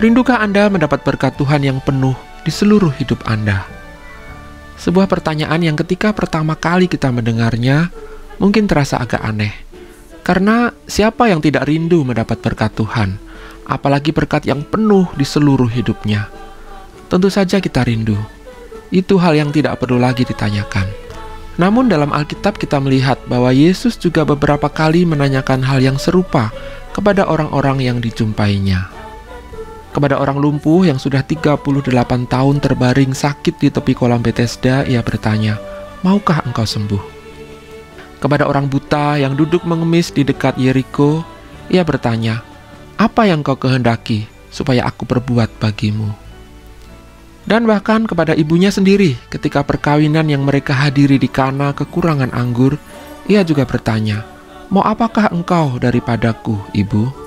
Rindukah Anda mendapat berkat Tuhan yang penuh di seluruh hidup Anda? Sebuah pertanyaan yang ketika pertama kali kita mendengarnya mungkin terasa agak aneh. Karena siapa yang tidak rindu mendapat berkat Tuhan, apalagi berkat yang penuh di seluruh hidupnya? Tentu saja kita rindu. Itu hal yang tidak perlu lagi ditanyakan. Namun dalam Alkitab kita melihat bahwa Yesus juga beberapa kali menanyakan hal yang serupa kepada orang-orang yang dijumpainya. Kepada orang lumpuh yang sudah 38 tahun terbaring sakit di tepi kolam Bethesda, ia bertanya, Maukah engkau sembuh? Kepada orang buta yang duduk mengemis di dekat Yeriko, ia bertanya, Apa yang kau kehendaki supaya aku perbuat bagimu? Dan bahkan kepada ibunya sendiri ketika perkawinan yang mereka hadiri di Kana kekurangan anggur, ia juga bertanya, Mau apakah engkau daripadaku, ibu?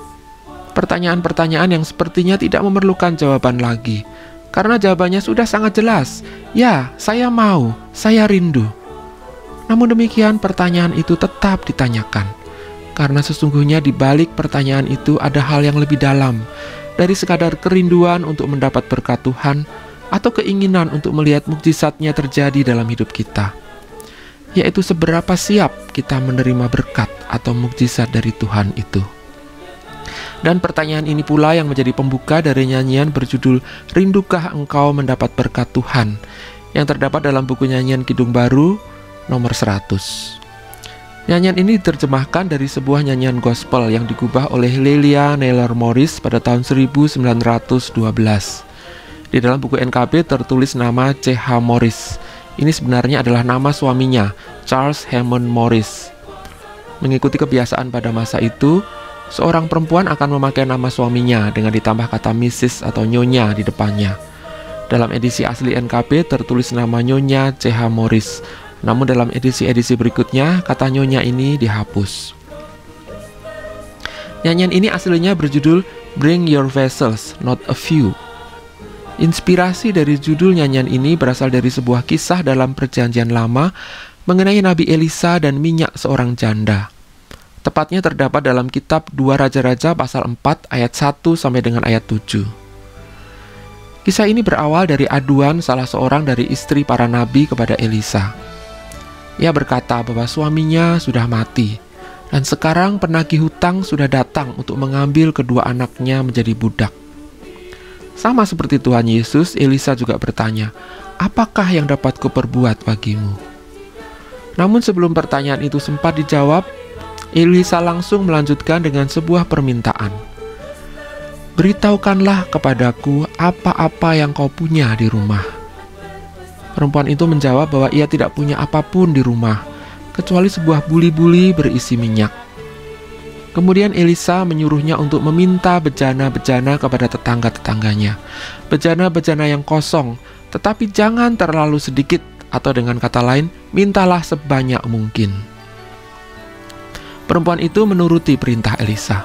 Pertanyaan-pertanyaan yang sepertinya tidak memerlukan jawaban lagi, karena jawabannya sudah sangat jelas. Ya, saya mau, saya rindu. Namun demikian, pertanyaan itu tetap ditanyakan, karena sesungguhnya di balik pertanyaan itu ada hal yang lebih dalam dari sekadar kerinduan untuk mendapat berkat Tuhan atau keinginan untuk melihat mukjizatnya terjadi dalam hidup kita, yaitu seberapa siap kita menerima berkat atau mukjizat dari Tuhan itu. Dan pertanyaan ini pula yang menjadi pembuka dari nyanyian berjudul Rindukah Engkau Mendapat Berkat Tuhan yang terdapat dalam buku nyanyian Kidung Baru nomor 100. Nyanyian ini diterjemahkan dari sebuah nyanyian gospel yang digubah oleh Lelia Naylor Morris pada tahun 1912. Di dalam buku NKB tertulis nama C.H. Morris. Ini sebenarnya adalah nama suaminya, Charles Hammond Morris. Mengikuti kebiasaan pada masa itu, Seorang perempuan akan memakai nama suaminya dengan ditambah kata Mrs. atau Nyonya di depannya. Dalam edisi asli NKP tertulis nama Nyonya CH Morris, namun dalam edisi-edisi berikutnya kata Nyonya ini dihapus. Nyanyian ini aslinya berjudul Bring Your Vessels, Not a Few. Inspirasi dari judul nyanyian ini berasal dari sebuah kisah dalam perjanjian lama mengenai Nabi Elisa dan minyak seorang janda. Tepatnya terdapat dalam kitab 2 Raja-Raja pasal 4 ayat 1 sampai dengan ayat 7. Kisah ini berawal dari aduan salah seorang dari istri para nabi kepada Elisa. Ia berkata bahwa suaminya sudah mati dan sekarang penagih hutang sudah datang untuk mengambil kedua anaknya menjadi budak. Sama seperti Tuhan Yesus, Elisa juga bertanya, "Apakah yang dapat kuperbuat bagimu?" Namun sebelum pertanyaan itu sempat dijawab, Elisa langsung melanjutkan dengan sebuah permintaan. Beritahukanlah kepadaku apa-apa yang kau punya di rumah. Perempuan itu menjawab bahwa ia tidak punya apa pun di rumah, kecuali sebuah buli-buli berisi minyak. Kemudian Elisa menyuruhnya untuk meminta bejana-bejana kepada tetangga-tetangganya. Bejana-bejana yang kosong, tetapi jangan terlalu sedikit atau dengan kata lain, mintalah sebanyak mungkin. Perempuan itu menuruti perintah Elisa.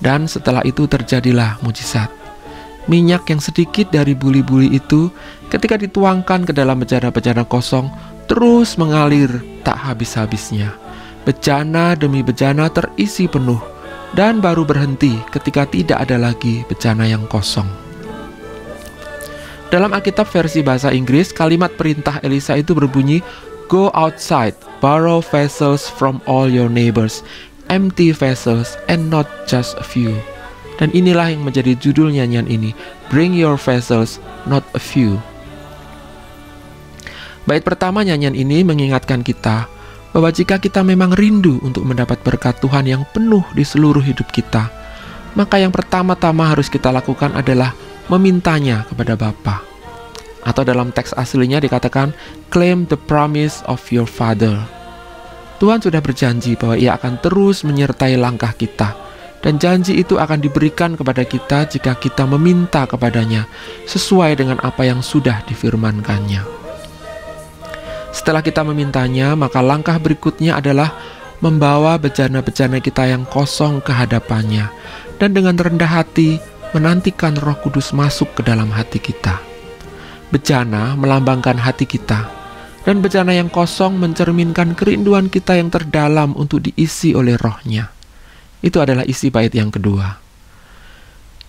Dan setelah itu terjadilah mujizat. Minyak yang sedikit dari buli-buli itu ketika dituangkan ke dalam bejana-bejana kosong terus mengalir tak habis-habisnya. Bejana demi bejana terisi penuh dan baru berhenti ketika tidak ada lagi bejana yang kosong. Dalam Alkitab versi bahasa Inggris, kalimat perintah Elisa itu berbunyi, Go outside, borrow vessels from all your neighbors, empty vessels and not just a few. Dan inilah yang menjadi judul nyanyian ini, Bring your vessels, not a few. Bait pertama nyanyian ini mengingatkan kita bahwa jika kita memang rindu untuk mendapat berkat Tuhan yang penuh di seluruh hidup kita, maka yang pertama-tama harus kita lakukan adalah memintanya kepada Bapa atau dalam teks aslinya dikatakan claim the promise of your father. Tuhan sudah berjanji bahwa ia akan terus menyertai langkah kita dan janji itu akan diberikan kepada kita jika kita meminta kepadanya sesuai dengan apa yang sudah difirmankannya. Setelah kita memintanya, maka langkah berikutnya adalah membawa bejana-bejana kita yang kosong ke hadapannya dan dengan rendah hati menantikan Roh Kudus masuk ke dalam hati kita. Bejana melambangkan hati kita, dan bejana yang kosong mencerminkan kerinduan kita yang terdalam untuk diisi oleh rohnya. Itu adalah isi bait yang kedua.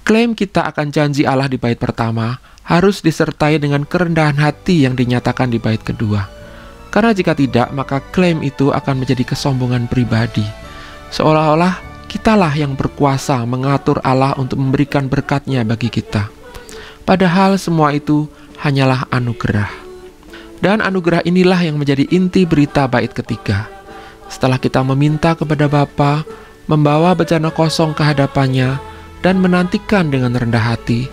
Klaim kita akan janji Allah di bait pertama harus disertai dengan kerendahan hati yang dinyatakan di bait kedua. Karena jika tidak, maka klaim itu akan menjadi kesombongan pribadi. Seolah-olah kitalah yang berkuasa mengatur Allah untuk memberikan berkatnya bagi kita. Padahal semua itu hanyalah anugerah. Dan anugerah inilah yang menjadi inti berita bait ketiga. Setelah kita meminta kepada Bapa, membawa bejana kosong ke hadapannya, dan menantikan dengan rendah hati,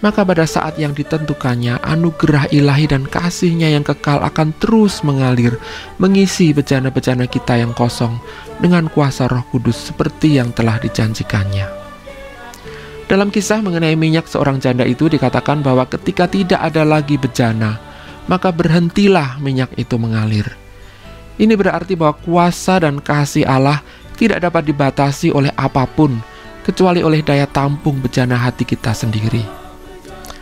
maka pada saat yang ditentukannya anugerah ilahi dan kasihnya yang kekal akan terus mengalir mengisi bejana-bejana kita yang kosong dengan kuasa roh kudus seperti yang telah dijanjikannya. Dalam kisah mengenai minyak seorang janda itu dikatakan bahwa ketika tidak ada lagi bejana, maka berhentilah minyak itu mengalir. Ini berarti bahwa kuasa dan kasih Allah tidak dapat dibatasi oleh apa pun, kecuali oleh daya tampung bejana hati kita sendiri.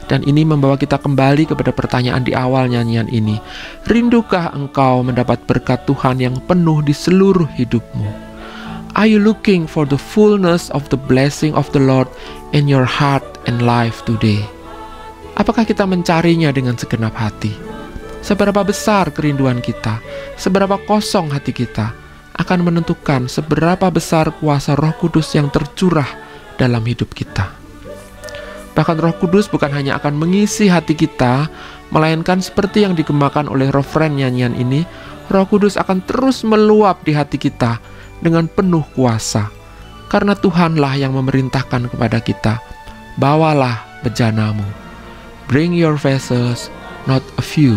Dan ini membawa kita kembali kepada pertanyaan di awal nyanyian ini. Rindukah engkau mendapat berkat Tuhan yang penuh di seluruh hidupmu? Are you looking for the fullness of the blessing of the Lord in your heart and life today? Apakah kita mencarinya dengan segenap hati? Seberapa besar kerinduan kita? Seberapa kosong hati kita? akan menentukan seberapa besar kuasa Roh Kudus yang tercurah dalam hidup kita. Bahkan Roh Kudus bukan hanya akan mengisi hati kita, melainkan seperti yang dikembangkan oleh referen nyanyian ini, Roh Kudus akan terus meluap di hati kita dengan penuh kuasa. Karena Tuhanlah yang memerintahkan kepada kita, bawalah bejanamu. Bring your vessels, not a few,